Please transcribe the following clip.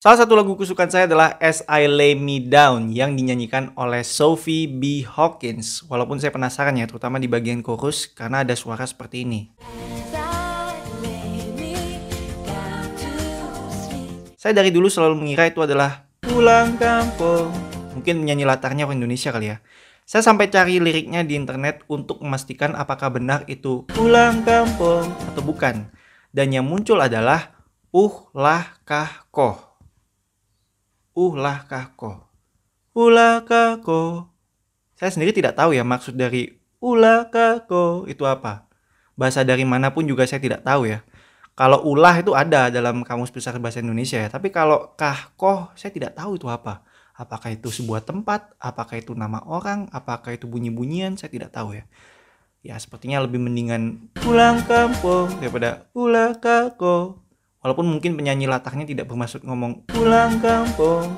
Salah satu lagu kesukaan saya adalah As I Lay Me Down yang dinyanyikan oleh Sophie B. Hawkins. Walaupun saya penasaran ya, terutama di bagian chorus karena ada suara seperti ini. Saya dari dulu selalu mengira itu adalah pulang kampung. Mungkin menyanyi latarnya orang Indonesia kali ya. Saya sampai cari liriknya di internet untuk memastikan apakah benar itu pulang kampung atau bukan. Dan yang muncul adalah uh lah kah koh ulah kako. Ulah kako. Saya sendiri tidak tahu ya maksud dari ulah kako itu apa. Bahasa dari mana pun juga saya tidak tahu ya. Kalau ulah itu ada dalam kamus besar bahasa Indonesia ya. Tapi kalau kahkoh saya tidak tahu itu apa. Apakah itu sebuah tempat? Apakah itu nama orang? Apakah itu bunyi-bunyian? Saya tidak tahu ya. Ya sepertinya lebih mendingan pulang kampung daripada ulah kako. Walaupun mungkin penyanyi latarnya tidak bermaksud ngomong pulang kampung.